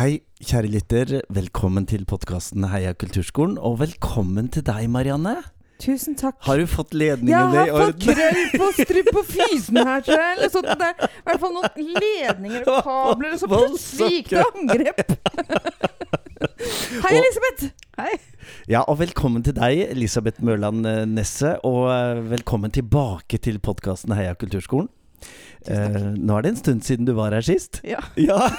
Hei, kjære lytter. Velkommen til podkasten Heia kulturskolen. Og velkommen til deg, Marianne. Tusen takk. Har du fått Jeg ledningene har i fått orden? krøll på strup på fysen her, tror jeg. Eller sånn at det er i hvert fall noen ledninger og kabler, og så plutselig gikk det angrep. Hei, Elisabeth. Hei. Ja, og velkommen til deg, Elisabeth Mørland Nesse. Og eh, velkommen tilbake til podkasten Heia kulturskolen. Eh, nå er det en stund siden du var her sist. Ja. Ja.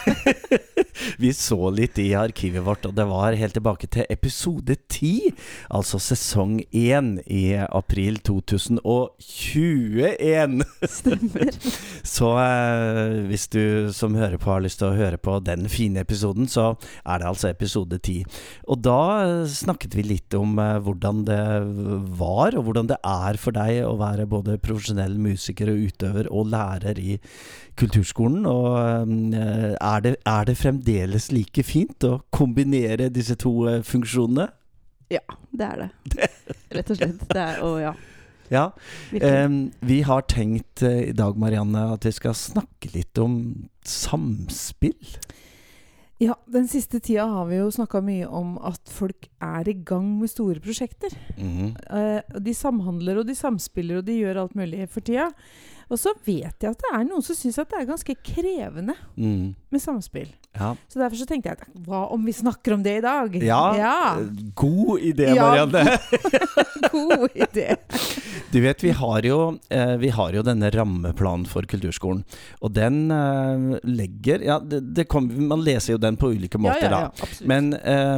Vi så litt i arkivet vårt, og det var helt tilbake til episode 10. Altså sesong 1 i april 2021. Stemmer. Så eh, hvis du som hører på har lyst til å høre på den fine episoden, så er det altså episode 10. Og da snakket vi litt om eh, hvordan det var, og hvordan det er for deg å være både profesjonell musiker og utøver og lærer i kulturskolen. Og eh, er, det, er det fremdeles like fint å kombinere disse to eh, funksjonene? Ja, det er det. Rett og slett. Det er, og ja, Ja. Um, vi har tenkt uh, i dag, Marianne, at vi skal snakke litt om samspill. Ja, den siste tida har vi jo snakka mye om at folk er i gang med store prosjekter. Mm -hmm. uh, de samhandler og de samspiller og de gjør alt mulig for tida. Og så vet jeg at det er noen som syns at det er ganske krevende Mm. med samspill. Ja. Så derfor så tenkte jeg hva om vi snakker om det i dag? Ja, ja. God idé, Ja, Marianne. God idé. Du vet, vi har, jo, eh, vi har jo denne rammeplanen for kulturskolen. Og den eh, legger Ja, det, det kom, man leser jo den på ulike måter, ja, ja, ja. Men eh,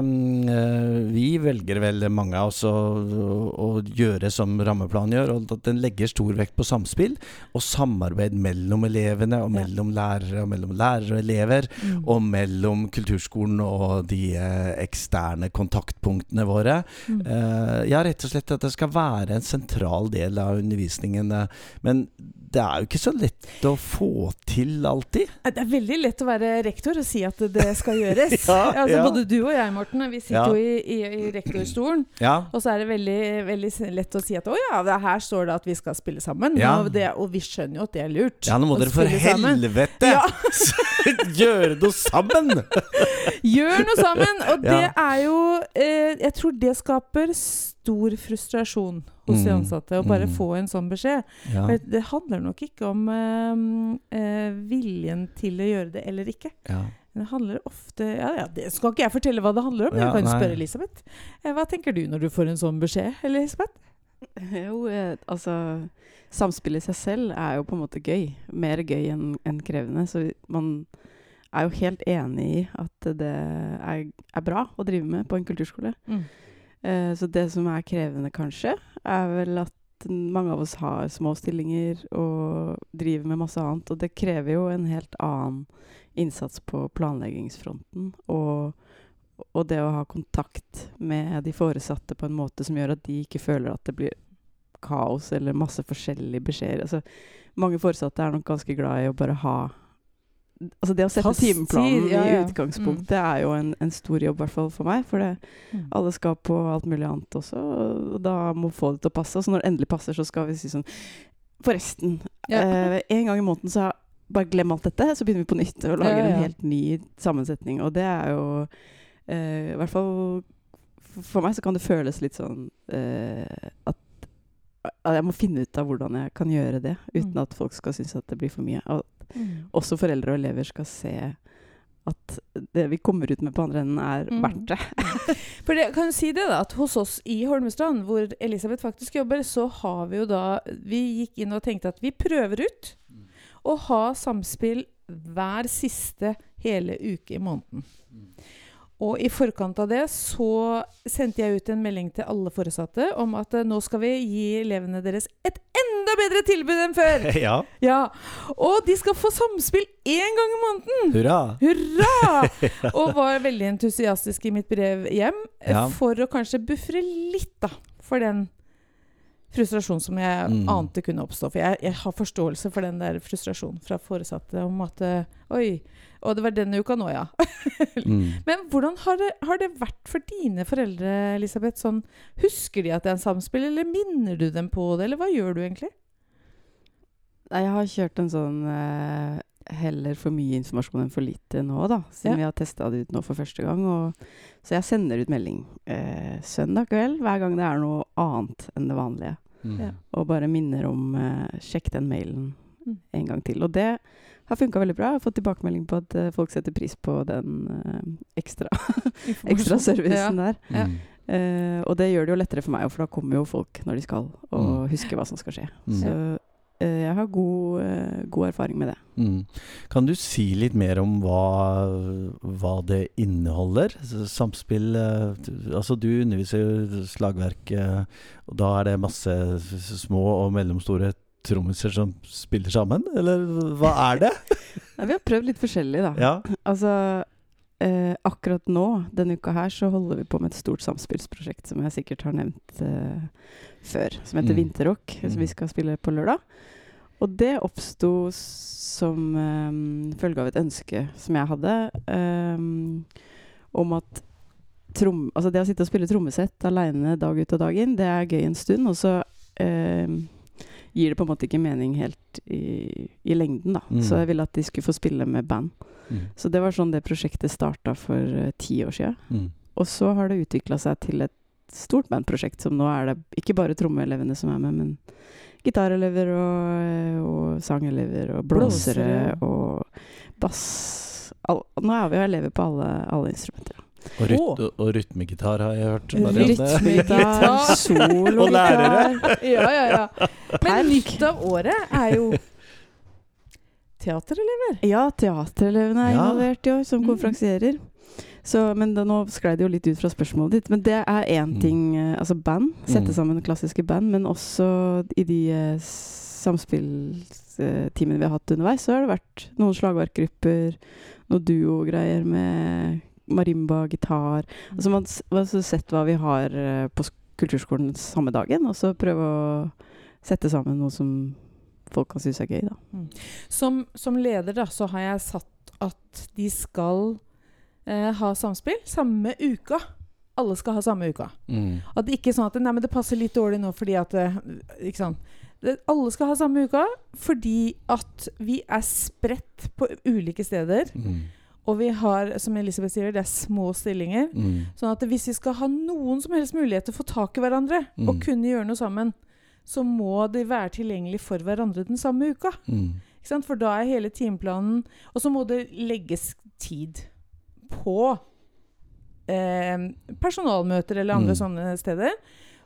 vi velger vel mange av oss å, å gjøre som rammeplanen gjør, og at den legger stor vekt på samspill og samarbeid mellom elevene, og mellom lærere, og mellom lærere og elever, Mm. og mellom kulturskolen og de eksterne kontaktpunktene våre. Mm. Uh, ja, rett og slett at det skal være en sentral del av undervisningen. men det er jo ikke så lett å få til alltid. Det er veldig lett å være rektor og si at det skal gjøres. Ja, altså, ja. Både du og jeg, Morten, vi sitter Ja. jo i, i, i rektorstolen. Og så er det veldig, veldig lett å si at å ja, det her står det at vi skal spille sammen. Og, det, og vi skjønner jo at det er lurt. ja, nå må dere for helvete gjøre noe sammen! Gjør noe sammen! Og det er jo eh, Jeg tror det skaper stor frustrasjon hos de Mm. ansatte å bare Mm. få en sånn beskjed. Ja. Det handler nok ikke om eh, eh, viljen til å gjøre det eller ikke. Ja. Det handler ofte ja, ja, Det skal ikke jeg fortelle hva det handler om. Ja, jeg kan nei. spørre Elisabeth. Eh, hva tenker du når du får en sånn beskjed, Elisabeth? Jo, eh, altså Samspillet i seg selv er jo på en måte gøy. Mer gøy enn en krevende. Så man er jo helt enig i at det er, er bra å drive med på en kulturskole. Eh, så det som er krevende, kanskje, er vel at mange av oss har små stillinger og driver med masse annet. Og det krever jo en helt annen innsats på planleggingsfronten. Og, og det å ha kontakt med de foresatte på en måte som gjør at de ikke føler at det blir kaos eller masse forskjellige beskjeder. Altså, mange foresatte er nok ganske glad i å bare ha Altså det å sette Fast timeplanen tid, ja, i utgangspunktet utgangspunktet er jo en, en stor jobb, i hvert fall for meg. For det, Mm. alle skal på alt mulig annet også, og da må få det til å passe. Og så når det endelig passer, så skal vi si sånn Forresten, Ja. eh, en gang i måneden så bare glem alt dette, så begynner vi på nytt og lager Ja, ja, ja. en helt ny sammensetning. Og det er jo eh, I hvert fall for, meg så kan det føles litt sånn eh, at jeg må finne ut av hvordan jeg kan gjøre det uten Mm. at folk skal synes at det blir for mye. Og Mm. også foreldre og elever skal se at det vi kommer ut med på andre enden, er Mm. verdt det. For det, kan du si det da, at hos oss i Holmestrand, hvor Elisabeth faktisk jobber, så har vi jo da Vi gikk inn og tenkte at vi prøver ut å ha samspill hver siste hele uke i måneden. Og i forkant av det så sendte jeg ut en melding til alle foresatte om at eh, nå skal vi gi elevene deres et enda bedre tilbud enn før! ja. Ja, Og de skal få samspill én gang i måneden! Hurra! Hurra! Og var veldig entusiastisk i mitt brev hjem eh, Ja. for å kanskje bufre litt da, for den frustrasjonen som jeg Mm. ante kunne oppstå. For jeg, jeg har forståelse for den der frustrasjonen fra foresatte om at eh, Oi, og det var denne uka nå, ja. Mm. Men hvordan har det, har det vært for dine foreldre, Elisabeth? Sånn, husker de at det er en samspill, eller minner du dem på det, eller hva gjør du egentlig? Nei, jeg har kjørt en sånn eh, heller for mye informasjon enn for lite nå, da. Siden Ja. vi har testa det ut nå for første gang. Og, så jeg sender ut melding eh, søndag kveld hver gang det er noe annet enn det vanlige. Mm. Ja. Og bare minner om eh, sjekk den mailen Mm. en gang til. Og det har funka veldig bra. Jeg har fått tilbakemelding på at eh, folk setter pris på den eh, ekstra, ekstra servicen der. Ja. Eh, og det gjør det jo lettere for meg, for da kommer jo folk når de skal, og Mm. husker hva som skal skje. Mm. Så uh, jeg har god, uh, god erfaring med det. Mm. Kan du si litt mer om hva, hva det inneholder? Samspill du- Altså, du underviser jo slagverk, og da er det masse små og mellomstore trommiser som spiller sammen, eller hva er det? Nei, vi har prøvd litt forskjellig, da. Ja. Altså, eh, akkurat nå, denne uka her, så holder vi på med et stort samspillsprosjekt som jeg sikkert har nevnt eh, før, som heter Mm. Vinterrock, som Mm. vi skal spille på lørdag. Og det oppsto som eh, følge av et ønske som jeg hadde, eh, om at trom, altså det å sitte og spille trommesett aleine dag ut og dag inn, det er gøy en stund, og så eh, gir det på en måte ikke mening helt i, i lengden, da. Mm. Så jeg ville at de skulle få spille med band. Mm. Så det var sånn det prosjektet starta for uh, ti år siden. Mm. Og så har det utvikla seg til et stort bandprosjekt, som nå er det ikke bare trommeelevene som er med, men gitarelever og, eh, og sangelever og blåsere Blåsere. og bass all, Nå er vi jo elever på alle, alle instrumenter. Og, ryt, og rytmegitar har jeg hørt. Rytmegitar, sologitar Og lærere. Ja, ja, ja. Men nytt av året er jo teaterelever. Ja, teaterelevene er involvert i år, som Mm. konferansierer. Så, men da, nå sklei det jo litt ut fra spørsmålet ditt. Men det er én Mm. ting eh, Altså band. Sette Mm. sammen klassiske band. Men også i de eh, samspillstimene vi har hatt underveis, så har det vært noen slagverkgrupper, noen duogreier med marimba, gitar. Altså man har sett hva vi har eh, på kulturskolen samme dagen, og så prøve å sette sammen noe som folk kan synes er gøy, da. Som, som leder da, så har jeg satt at de skal eh, ha samspill samme uka. Alle skal ha samme uka. Mm. At det ikke er sånn at nei, men det passer litt dårlig nå fordi at Ikke sant. Det, alle skal ha samme uka fordi at vi er spredt på ulike steder. Mm. Og vi har, som Elisabeth sier, det er små stillinger. Mm. Sånn at hvis vi skal ha noen som helst mulighet til å få tak i hverandre Mm. og kunne gjøre noe sammen, så må de være tilgjengelig for hverandre den samme uka. Mm. For da er hele timeplanen Og så må det legges tid på eh, personalmøter eller andre Mm. sånne steder.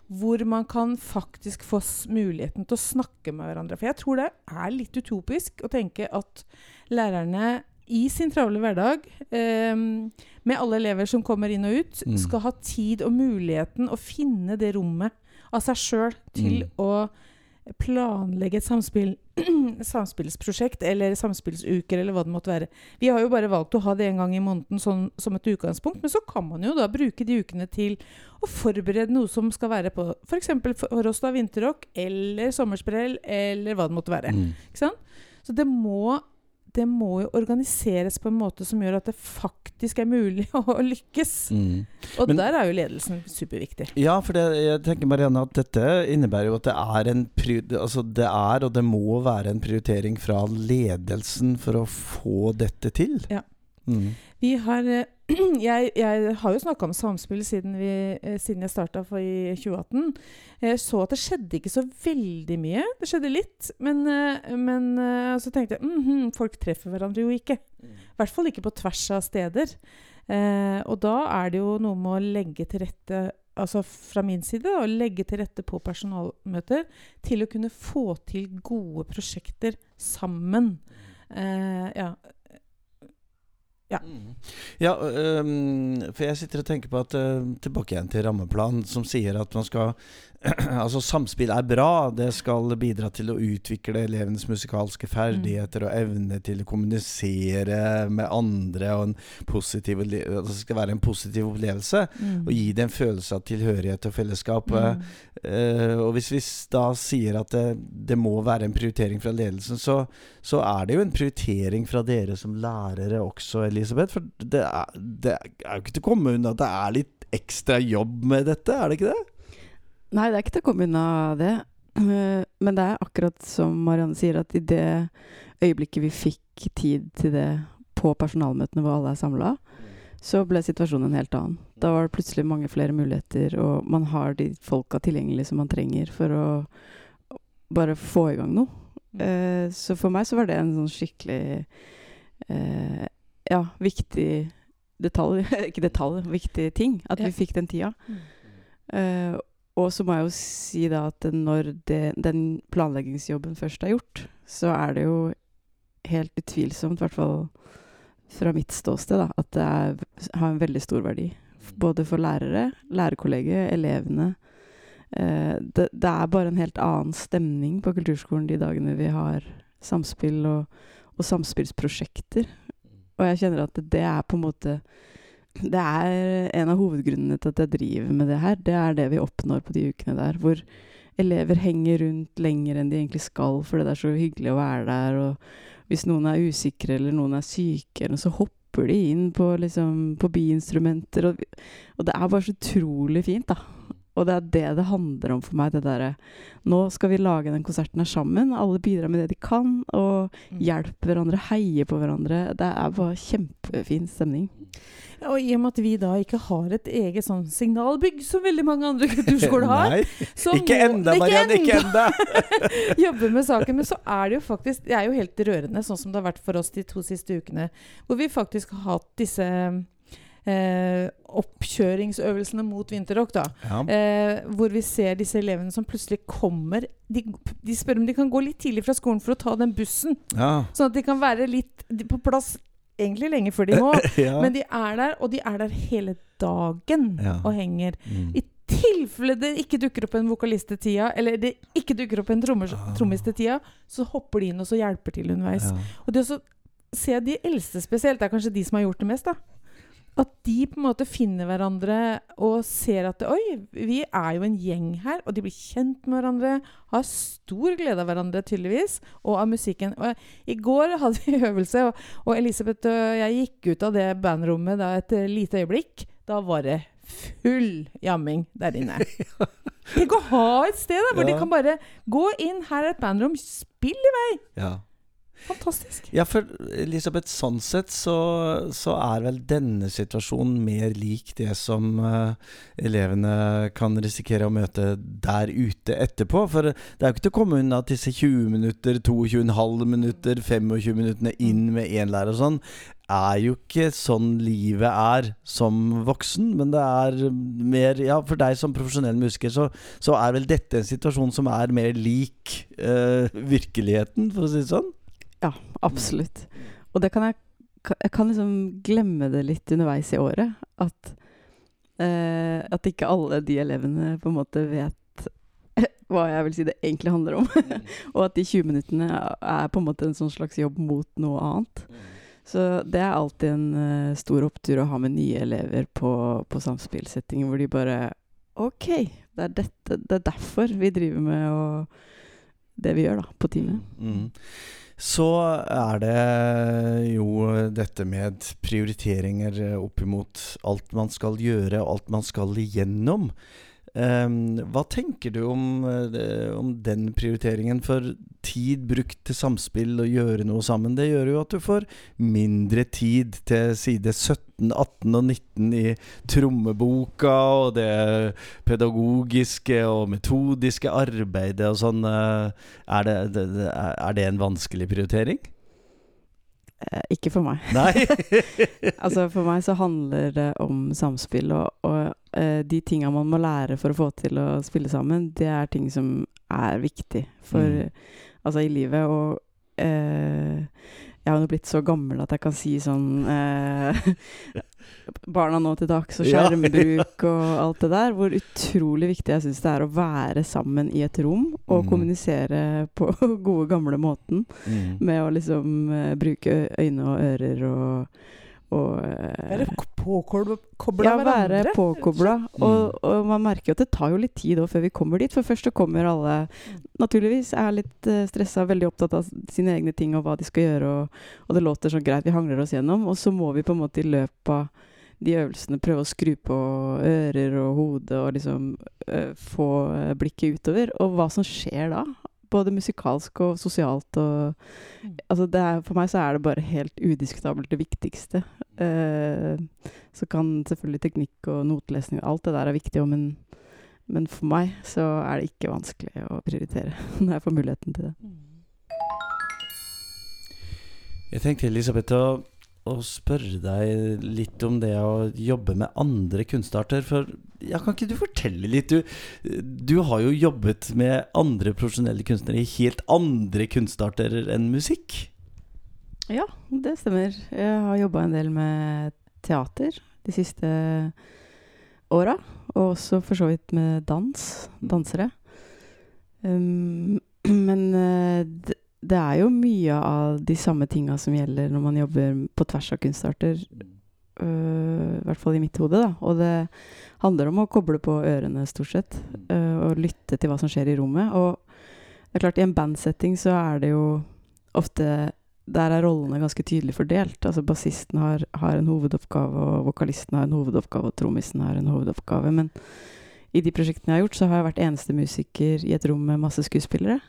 Hvor man kan faktisk få muligheten til å snakke med hverandre. For jeg tror det er litt utopisk å tenke at lærerne i sin travle hverdag, eh, med alle elever som kommer inn og ut, Mm. skal ha tid og muligheten å finne det rommet av seg sjøl til Mm. å planlegge et samspill, samspillsprosjekt eller samspillsuker eller hva det måtte være. Vi har jo bare valgt å ha det en gang i måneden sånn, som et utgangspunkt, men så kan man jo da bruke de ukene til å forberede noe som skal være på f.eks. For, for oss da vinterrock eller sommersprell eller hva det måtte være. Mm. Ikke sant? Så det må, det må jo organiseres på en måte som gjør at det faktisk er mulig å lykkes. Mm. Og Men- der er jo ledelsen superviktig. Ja, for det, jeg tenker Marianne at dette innebærer jo at det er en altså det er og det må være en prioritering fra ledelsen for å få dette til. Ja. Mm. Vi har eh, jeg, jeg har jo snakka om samspill siden, vi, eh, siden jeg starta i 2018. Jeg så at det skjedde ikke så veldig mye. Det skjedde litt. Men, eh, men eh, så tenkte jeg mhm, folk treffer hverandre jo ikke. I hvert fall ikke på tvers av steder. Eh, og da er det jo noe med å legge til rette Altså fra min side, å legge til rette på personalmøter til å kunne få til gode prosjekter sammen. Eh, ja. Ja. Mm. Ja, øhm, for jeg sitter og tenker på at øh, Tilbake igjen til rammeplan, som sier at man skal Altså, samspill er bra. Det skal bidra til å utvikle elevenes musikalske ferdigheter og evne til å kommunisere med andre, og en positiv, altså det skal være en positiv opplevelse. Mm. Og gi det en følelse av tilhørighet og fellesskap. Mm. Uh, og hvis vi da sier at det, det må være en prioritering fra ledelsen, så, så er det jo en prioritering fra dere som lærere også, Elisabeth. For det er, det er jo ikke til å komme unna at det er litt ekstra jobb med dette, er det ikke det? Nei, det er ikke til å komme unna det. Eh, men det er akkurat som Marianne sier, at i det øyeblikket vi fikk tid til det på personalmøtene hvor alle er samla, så ble situasjonen en helt annen. Da var det plutselig mange flere muligheter, og man har de folka tilgjengelig som man trenger for å bare få i gang noe. Eh, så for meg så var det en sånn skikkelig eh, ja, viktig detalj Ikke detalj, viktig ting. At vi fikk den tida. Mm. Og så må jeg jo si da at når det, den planleggingsjobben først er gjort, så er det jo helt utvilsomt, i hvert fall fra mitt ståsted, da, at det er, har en veldig stor verdi. Både for lærere, lærerkollegiet, elevene. Eh, det, det er bare en helt annen stemning på kulturskolen de dagene vi har samspill og, og samspillsprosjekter. Og jeg kjenner at det er på en måte Det er en av hovedgrunnene til at jeg driver med det her. Det er det vi oppnår på de ukene der, hvor elever henger rundt lenger enn de egentlig skal fordi det er så hyggelig å være der. Og hvis noen er usikre eller noen er syke, eller så hopper de inn på, liksom, på biinstrumenter. Og, og det er bare så utrolig fint, da. Og det er det det handler om for meg. det der, Nå skal vi lage den konserten her sammen. Alle bidrar med det de kan, og Mm. hjelper hverandre, heier på hverandre. Det er bare kjempefin stemning. Og i og med at vi da ikke har et eget sånn signalbygg som veldig mange andre kulturskoler har, Nei, så ikke enda, Mariann. Ikke enda! jobbe med saken. Men så er det jo faktisk Det er jo helt rørende, sånn som det har vært for oss de to siste ukene. Hvor vi faktisk har hatt disse eh, oppkjøringsøvelsene mot vinterrock. da. Ja. Eh, hvor vi ser disse elevene som plutselig kommer de, de spør om de kan gå litt tidlig fra skolen for å ta den bussen. Ja. Sånn at de kan være litt på plass egentlig lenge før de må. ja. Men de er der, og de er der hele dagen Ja. og henger. Mm. I tilfelle det ikke dukker opp en vokalist til tida, eller det ikke dukker opp en Ah. trommis til tida, så hopper de inn og så hjelper til underveis. Ja. Og det å se de eldste spesielt, det er kanskje de som har gjort det mest, da. At de på en måte finner hverandre og ser at Oi, vi er jo en gjeng her. Og de blir kjent med hverandre. Har stor glede av hverandre, tydeligvis. Og av musikken. Og I går hadde vi øvelse, og, og Elisabeth og jeg gikk ut av det bandrommet da et lite øyeblikk. Da var det full jamming der inne. Tenk å ha et sted da, hvor de kan bare gå inn. Her er et bandrom. Spill i vei! ja. Fantastisk. Ja, for Elisabeth, sånn sett så, så er vel denne situasjonen mer lik det som uh, elevene kan risikere å møte der ute etterpå. For det er jo ikke til å komme unna at disse 20 minutter, 22,5 minutter, 25 minuttene inn med én lærer og sånn, er jo ikke sånn livet er som voksen, men det er mer Ja, for deg som profesjonell musiker, så, så er vel dette en situasjon som er mer lik uh, virkeligheten, for å si det sånn? Ja, absolutt. Og det kan jeg Jeg kan liksom glemme det litt underveis i året. At, eh, at ikke alle de elevene på en måte vet hva jeg vil si det egentlig handler om. og at de 20 minuttene er på en måte en sånn slags jobb mot noe annet. Så det er alltid en uh, stor opptur å ha med nye elever på, på samspillsettinger hvor de bare OK, det er, dette, det er derfor vi driver med det vi gjør da, på teamet. Mm. Så er det jo dette med prioriteringer opp imot alt man skal gjøre, og alt man skal igjennom. Ehm, hva tenker du om, eh, om den prioriteringen? For tid brukt til samspill og gjøre noe sammen, det gjør jo at du får mindre tid til side 17, 18 og 19 i trommeboka og det pedagogiske og metodiske arbeidet og sånn. eh, Er det, er det en vanskelig prioritering? Eh, ikke for meg. Nei? Altså For meg så handler det om samspill, og, og uh, de tinga man må lære for å få til å spille sammen, det er ting som er viktig for Mm. Altså i livet. Og eh, jeg har nå blitt så gammel at jeg kan si sånn eh, Barna nå til dags, og skjermbruk og alt det der. Hvor utrolig viktig jeg syns det er å være sammen i et rom og Mm. kommunisere på gode, gamle måten Mm. med å liksom eh, bruke øyne og ører og, og eh, Være påkobla ja, være hverandre. påkobla. Mm. Og, og man merker jo at det tar jo litt tid før vi kommer dit. For først så kommer alle naturligvis er litt uh, stressa, veldig opptatt av sine egne ting og hva de skal gjøre, og, og det låter sånn greit, vi hangler oss gjennom. Og så må vi på en måte i løpet av de øvelsene prøve å skru på ører og hode og liksom øh, få blikket utover. Og hva som skjer da, både musikalsk og sosialt og Mm. Altså det er, for meg så er det bare helt udiskutabelt det viktigste. Uh, så kan selvfølgelig teknikk og notelesning alt det der er viktig òg, men, men for meg så er det ikke vanskelig å prioritere når jeg får muligheten til det. Jeg tenkte Elisabeth å, å spørre deg litt om det å jobbe med andre kunstarter. For ja, kan ikke du fortelle litt? Du, du har jo jobbet med andre profesjonelle kunstnere i helt andre kunstarter enn musikk. Ja, det stemmer. Jeg har jobba en del med teater de siste åra. Og også for så vidt med dans. Dansere. Um, men uh, det, er jo mye av de samme tinga som gjelder når man jobber på tvers av kunstarter. Uh, I hvert fall i mitt hode, da. Og det handler om å koble på ørene, stort sett. Uh, og lytte til hva som skjer i rommet. Og det er klart, i en bandsetting så er det jo ofte Der er rollene ganske tydelig fordelt. Altså bassisten har, har en hovedoppgave, og vokalisten har en hovedoppgave, og trommisen har en hovedoppgave. Men i de prosjektene jeg har gjort, så har jeg vært eneste musiker i et rom med masse skuespillere.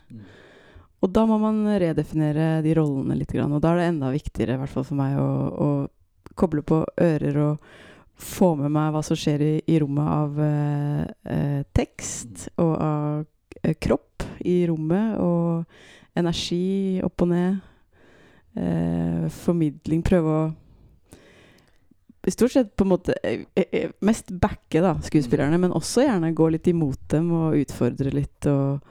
Og da må man redefinere de rollene litt. Og da er det enda viktigere, i hvert fall for meg, å, å koble på ører og få med meg hva som skjer i, i rommet av eh, eh, tekst og av eh, kropp i rommet, og energi opp og ned. Eh, formidling. Prøve å i stort sett på en måte eh, eh, mest backe da, skuespillerne, men også gjerne gå litt imot dem og utfordre litt. Og,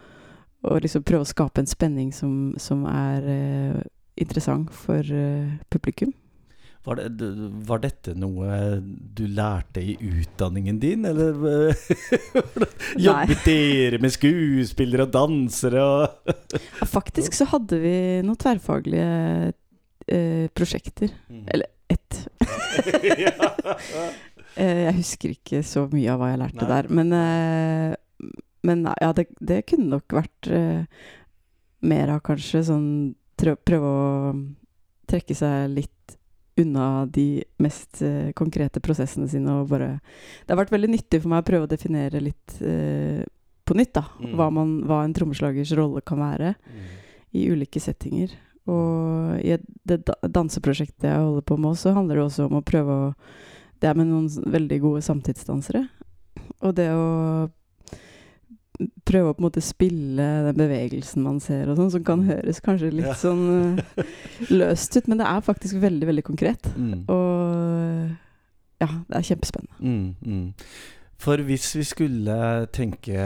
og liksom prøve å skape en spenning som, som er eh, interessant for eh, publikum. Var, det, var dette noe du lærte i utdanningen din, eller jobbet dere med skuespillere og dansere og Ja, faktisk så hadde vi noen tverrfaglige eh, prosjekter. Eller ett. Eh, jeg husker ikke så mye av hva jeg lærte Nei. der. Men, eh, men ja, det, det kunne nok vært eh, mer av kanskje sånn Prøve å trekke seg litt unna de mest eh, konkrete prosessene sine og bare Det har vært veldig nyttig for meg å prøve å definere litt eh, på nytt, da. Mm. Hva, man, hva en trommeslagers rolle kan være i ulike settinger. Og i det danseprosjektet jeg holder på med, så handler det også om å prøve å Det er med noen veldig gode samtidsdansere. Og det å prøve å på en måte spille den bevegelsen man ser, og sånn, som kan høres kanskje litt Ja. sånn eh, løst ut, men det er faktisk veldig, veldig konkret. Mm. Og ja, det er kjempespennende. Mm, mm. For hvis vi skulle tenke,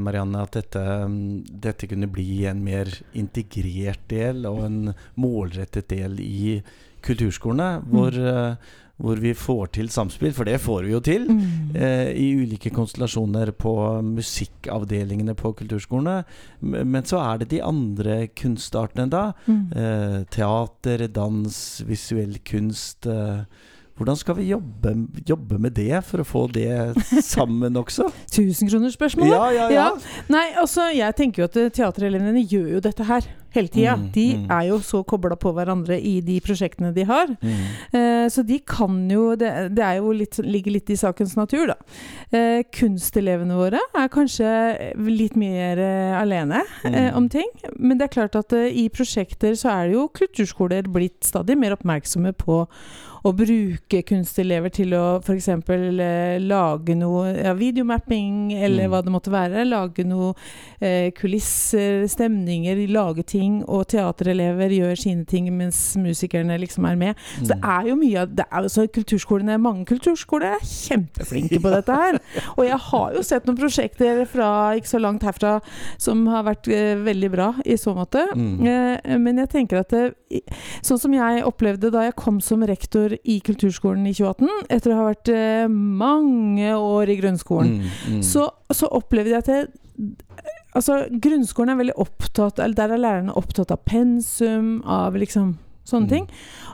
Marianne, at dette, mm, dette kunne bli en mer integrert del og en målrettet del i kulturskolene, hvor, eh, hvor vi får til samspill, for det får vi jo til. Mm. Eh, I ulike konstellasjoner på musikkavdelingene på kulturskolene. Men så er det de andre kunstartene, da. Mm. Eh, teater, dans, visuell kunst. Eh, hvordan skal vi jobbe, jobbe med det for å få det sammen også? Tusenkronersspørsmålet? Ja, ja, ja. Nei, altså, jeg tenker jo at teaterelevene gjør jo dette her hele tida. Mm, de mm. er jo så kobla på hverandre i de prosjektene de har. Mm. Eh, så de kan jo Det, det er jo litt, ligger litt i sakens natur, da. Eh, kunstelevene våre er kanskje litt mer eh, alene eh, Mm. om ting. Men det er klart at eh, i prosjekter så er det jo kulturskoler blitt stadig mer oppmerksomme på å bruke kunstelever til å f.eks. Eh, lage noe ja, videomapping, eller Mm. hva det måtte være. Lage noe eh, kulisser, stemninger, lage ting. Og teaterelever gjør sine ting mens musikerne liksom er med. Så det Mm. er jo mye av det er, så kulturskolene, Mange kulturskoler er kjempeflinke på dette her. Og jeg har jo sett noen prosjekter fra ikke så langt herfra som har vært eh, veldig bra i så måte. Mm. Eh, men jeg tenker at det, i- sånn som jeg opplevde da jeg kom som rektor i kulturskolen i 2018, etter å ha vært eh, mange år i grunnskolen, Mm, mm. så, så opplevde jeg at jeg altså, grunnskolen er veldig opptatt Eller der er lærerne opptatt av pensum, av liksom sånne Mm. ting.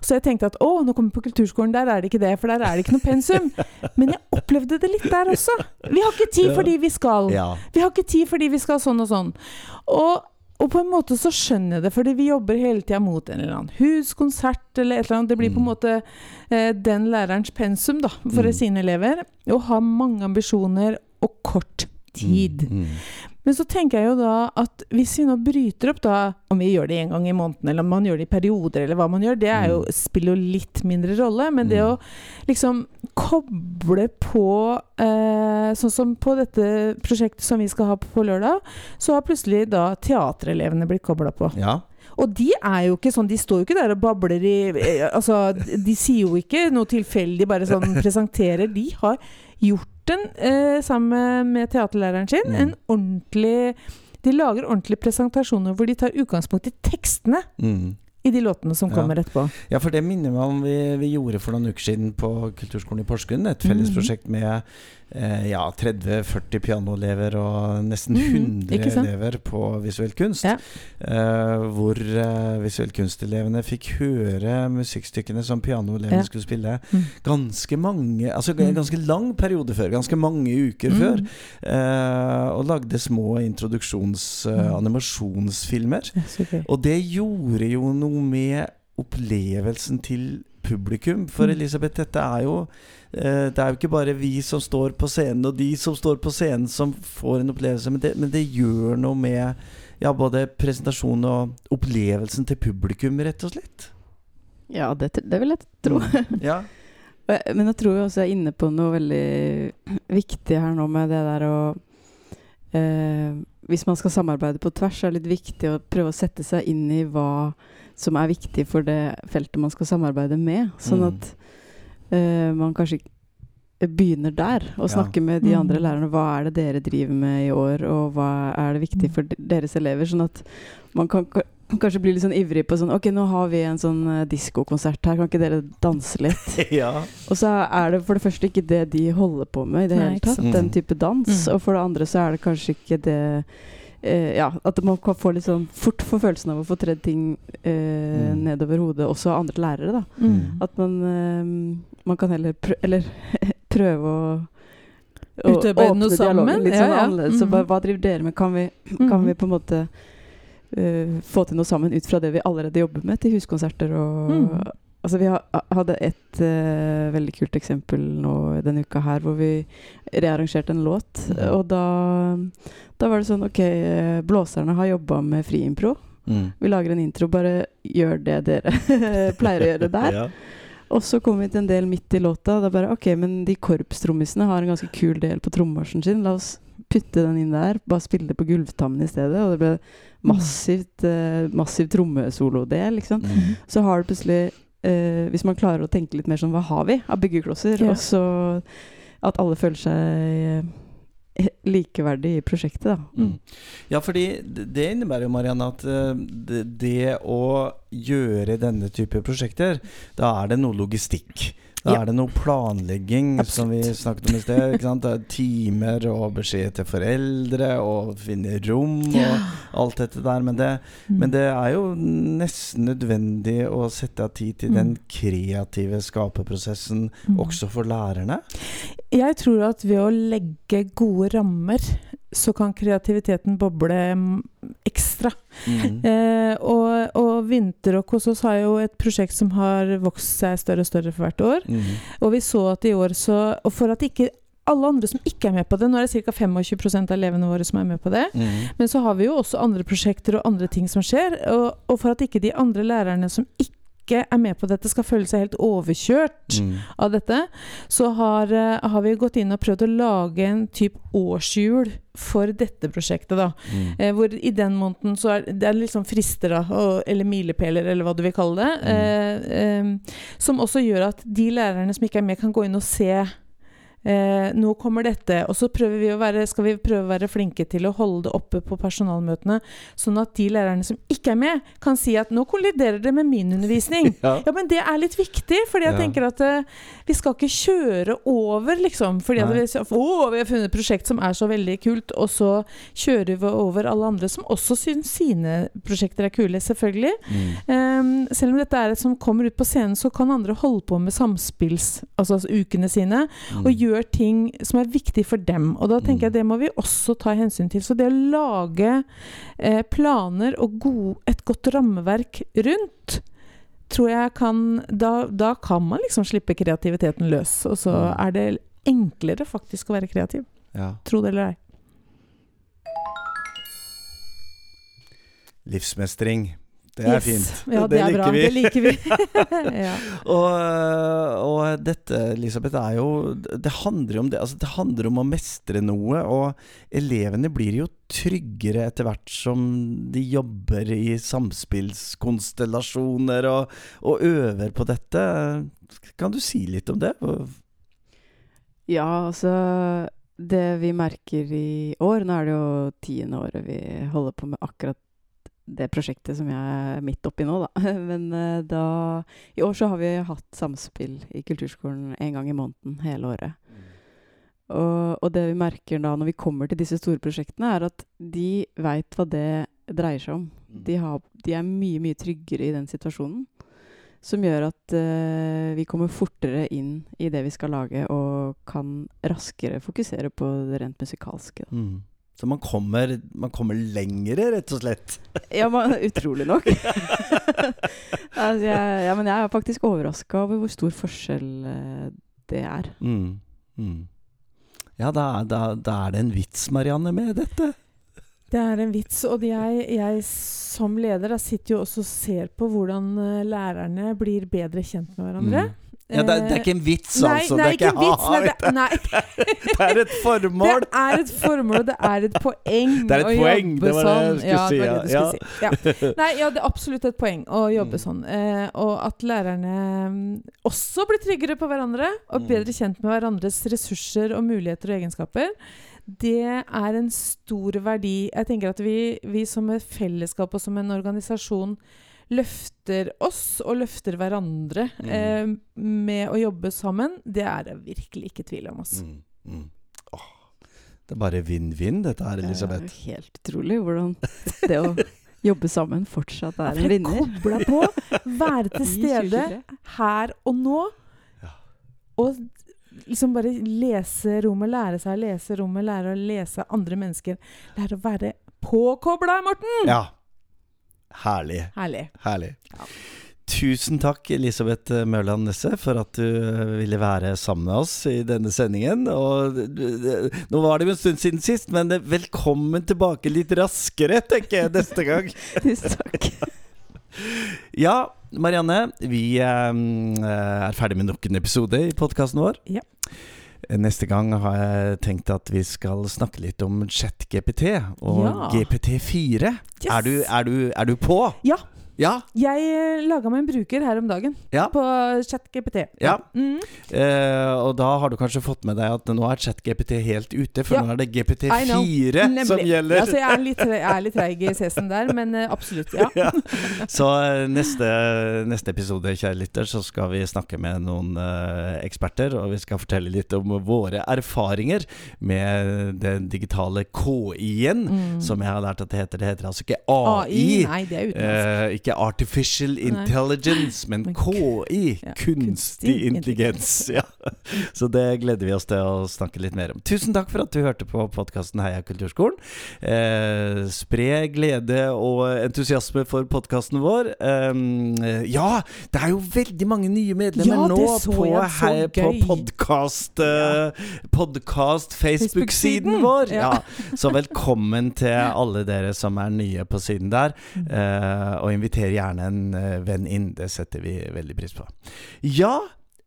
Så jeg tenkte at å, nå kommer vi på kulturskolen, der er det ikke det, for der er det ikke noe pensum. Men jeg opplevde det litt der også. Vi har ikke tid fordi vi skal. Ja. Vi har ikke tid fordi vi skal sånn og sånn. Og, og på en måte så skjønner jeg det, fordi vi jobber hele tida mot en eller annen huskonsert eller et eller annet. Det blir på en Mm. måte eh, den lærerens pensum da, for Mm. sine elever. Å ha mange ambisjoner og kort tid. Mm. Men så tenker jeg jo da at hvis vi nå bryter opp da, om vi gjør det en gang i måneden, eller om man gjør det i perioder, eller hva man gjør, det jo, Mm. spiller jo litt mindre rolle. Men det Mm. å liksom koble på eh, Sånn som på dette prosjektet som vi skal ha på lørdag, så har plutselig da teaterelevene blitt kobla på. Ja. Og de er jo ikke sånn, de står jo ikke der og babler i eh, Altså, de sier jo ikke noe tilfeldig, bare sånn presenterer. De har gjort en, eh, sammen med teaterlæreren sin, Mm. en ordentlig De lager ordentlige presentasjoner hvor de tar utgangspunkt i tekstene Mm. I de låtene som Ja. kommer etterpå. Ja, for det minner meg om vi, vi gjorde for noen uker siden på Kulturskolen i Porsgrunn. Et felles mm prosjekt med eh, ja, 30-40 pianoelever og nesten Mhm, 100 mm elever på visuell kunst. Ja. Eh, hvor eh, visuell kunstelevene fikk høre musikkstykkene som pianoelevene Ja. skulle spille Mm. ganske mange Altså Mm. en ganske lang periode før, ganske mange uker før. Mm. eh, og lagde små introduksjons- eh, Mm. animasjonsfilmer. Ja. Og det gjorde jo noe med opplevelsen til publikum. For Mm. Elisabeth, dette er jo eh, Det er jo ikke bare vi som står på scenen, og de som står på scenen som får en opplevelse, men det, men det gjør noe med ja, både presentasjonen og opplevelsen til publikum, rett og slett. Ja, det, det vil jeg tro. Mm. Ja. Men jeg tror jeg også er inne på noe veldig viktig her nå med det der å eh, Hvis man skal samarbeide på tvers, er det litt viktig å prøve å sette seg inn i hva som er viktig for det feltet man skal samarbeide med. Sånn Mm. at uh, man kanskje begynner der og Ja. med de Mm. andre lærerne. Hva er det dere driver med i år, og hva er det viktig Mm. for deres elever? Sånn at man kan kanskje bli litt sånn ivrig på sånn Ok, nå har vi en sånn uh, diskokonsert her, kan ikke dere danse litt? ja. Og så er det for det første ikke det de holder på med i det Nei, hele tatt, den type dans. Mm. Og for det andre så er det kanskje ikke det eh, Ja, at man kan få litt sånn fort får følelsen av å få tredd ting uh, Mm. nedover hodet, også av andre lærere, da. Mm. At man uh, Man kan heller prø eller prøve å å Utarbeide noe dialogen sammen, Litt ja, sånn ja. annerledes. Så Mhm. bare, hva driver dere med? Kan vi, kan Mhm. vi på en måte eh, få til noe sammen ut fra det vi allerede jobber med, til huskonserter og Mhm. Altså Vi ha, hadde et uh, veldig kult eksempel nå denne uka her, hvor vi rearrangerte en låt. Mhm. Og da, da var det sånn Ok, blåserne har jobba med friimpro. Mm. Vi lager en intro. Bare gjør det dere pleier å gjøre der. Ja. Og så kom vi til en del midt i låta. Da bare Ok, men de korpstrommisene har en ganske kul del på trommemarsjen sin. La oss putte den inn der. Bare spille det på gulvtammen i stedet. Og det ble massivt uh, massiv trommesolodel, liksom. Mm. Så har du plutselig eh, Hvis man klarer å tenke litt mer sånn Hva har vi av byggeklosser? Ja. Og så at alle føler seg eh, likeverdig i prosjektet, da. Mm. Ja, fordi det det innebærer jo, Marianne, at eh, det, det å gjøre denne type prosjekter, da er det noe logistikk. Da Ja. er det noe planlegging, som vi snakket om i sted. Det er timer og beskjed til foreldre og finne rom og alt dette der. Men det, Mm. men det er jo nesten nødvendig å sette av tid til den kreative skaperprosessen Mm. også for lærerne. Jeg tror at ved å legge gode rammer, så kan kreativiteten boble mm, ekstra. Mm. Eh, og, og Vinterrock hos oss har jo et prosjekt som har vokst seg større og større for hvert år. Mm. Og vi så at i år så Og for at ikke alle andre som ikke er med på det Nå er det ca. 25 av elevene våre som er med på det. Mm. Men så har vi jo også andre prosjekter og andre ting som skjer. Og, og for at ikke de andre lærerne som ikke er med på dette, skal føle seg helt overkjørt Mm. av dette, så har, eh, har vi gått inn og prøvd å lage en type årshjul for dette prosjektet. da. Mm. Eh, hvor i den måneden så er det er liksom frister, da, og, eller milepæler, eller hva du vil kalle det. Mm. Eh, eh, som også gjør at de lærerne som ikke er med, kan gå inn og se Eh, nå kommer dette, og så vi å være, skal vi prøve å være flinke til å holde det oppe på personalmøtene, sånn at de lærerne som ikke er med, kan si at 'nå kolliderer det med min undervisning'. Ja. Ja, men det er litt viktig, fordi jeg Ja. tenker at eh, vi skal ikke kjøre over, liksom. Fordi at vi, å, vi har funnet et prosjekt som er så veldig kult, og så kjører vi over alle andre som også syns sine prosjekter er kule, selvfølgelig. Mm. Eh, selv om dette er et som kommer ut på scenen, så kan andre holde på med samspills, altså ukene sine, og Mm. Gjør ting som er viktig for dem. Og da tenker Mm. jeg det må vi også ta hensyn til. Så det å lage eh, planer og gode, et godt rammeverk rundt tror jeg kan da, da kan man liksom slippe kreativiteten løs. Og så Mm. er det enklere faktisk å være kreativ. Ja. Tro det eller ei. Livsmestring. Det er Yes. fint. Ja, det, er bra. Det liker vi. ja. Og, og dette, Elisabeth, er jo Det handler jo om det. Altså, det handler om å mestre noe. Og elevene blir jo tryggere etter hvert som de jobber i samspillskonstellasjoner og, og øver på dette. Kan du si litt om det? Ja, altså Det vi merker i år Nå er det jo tiende året vi holder på med akkurat det prosjektet som jeg er midt oppi nå, da. Men eh, da I år så har vi hatt samspill i kulturskolen en gang i måneden hele året. Og, og det vi merker da når vi kommer til disse store prosjektene, er at de veit hva det dreier seg om. De, har, de er mye, mye tryggere i den situasjonen. Som gjør at uh, vi kommer fortere inn i det vi skal lage, og kan raskere fokusere på det rent musikalske. Mm. Så man kommer, man kommer lengre, rett og slett. Ja, man, utrolig nok. altså, jeg, ja, men jeg er faktisk overraska over hvor stor forskjell eh, det er. Mm. Mm. Ja, da, da, da er det en vits, Marianne, med dette. Det er en vits. Og jeg, jeg som leder da, sitter jo også og ser på hvordan eh, lærerne blir bedre kjent med hverandre. Mm. Ja, det, er- det er ikke en vits, Nei, altså. nei, det er ikke en vits. Nei, det, Det er et formål. det er et formål, og det er et poeng Det er et å poeng, jobbe det var det jeg sånn. ja, det var ja. det du skulle si. Ja. Nei, ja, det er absolutt et poeng å jobbe Mm. sånn. Eh, og at lærerne mm, også blir tryggere på hverandre, og Mm. bedre kjent med hverandres ressurser og muligheter og egenskaper. Det er en stor verdi. Jeg tenker at vi, vi som et fellesskap og som en organisasjon løfter oss og løfter hverandre Mm. eh, med å jobbe sammen. Det er det virkelig ikke tvil om. Altså. Mm, mm. Åh, det er bare vinn-vinn, dette her, Elisabeth. Det er jo helt utrolig hvordan det å jobbe sammen fortsatt er en vinner. Koble på, være til stede her og nå. Ja. Og liksom bare lese rommet, lære seg å lese rommet, lære å lese andre mennesker. Lære å være påkobla, Morten! Ja. Herlig. Herlig. Herlig. Ja. Tusen takk, Elisabeth Mørland Nesse, for at du eh, ville være sammen med oss i denne sendingen. Og nå var det jo en stund siden sist, men velkommen tilbake litt raskere, tenker jeg, neste gang. Tusen takk. Ja, Marianne, vi eh, er ferdig med nok en episode i podkasten vår. Ja. Neste gang har jeg tenkt at vi skal snakke litt om ChatGPT og Ja. GPT4. Yes. Er, du, er, du, er du på? Ja. Ja? Jeg eh, laga meg en bruker her om dagen Ja. på ChatGPT. Ja. Mm. Eh, og da har du kanskje fått med deg at nå er ChatGPT helt ute, for Ja. nå er det GPT4 som gjelder. Altså, jeg er litt, jeg er litt treig i cesen der, men eh, absolutt. Ja. Så eh, neste, neste episode, kjære lytter, så skal vi snakke med noen uh, eksperter, og vi skal fortelle litt om våre erfaringer med den digitale KI-en, Mm. som jeg har lært at det heter. Det heter altså ikke AI. Nei, det er utenlandsk. Eh, ikke artificial intelligence, men KI. ja, kunstig intelligens. Ja. Så det gleder vi oss til å snakke litt mer om. Tusen takk for at du hørte på podkasten Heia Kulturskolen. Eh, spre glede og entusiasme for podkasten vår. Eh, ja, det er jo veldig mange nye medlemmer Ja, nå på, hei- på podkast uh, podcast Facebook-siden Facebook-siden. vår. Så velkommen til alle dere som er nye på siden der. Eh, og inviter gjerne en eh, venn inn. Det setter vi veldig pris på. Ja,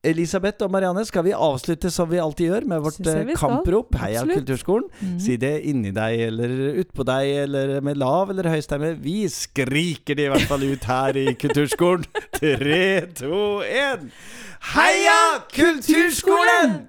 Elisabeth og Marianne, skal vi avslutte som vi alltid gjør, med vårt eh, kamprop? Heia Kulturskolen. Mm. Si det inni deg eller utpå deg, eller med lav eller høy stemme. Vi skriker det i hvert fall ut her i Kulturskolen. Tre, to, én. Heia Kulturskolen!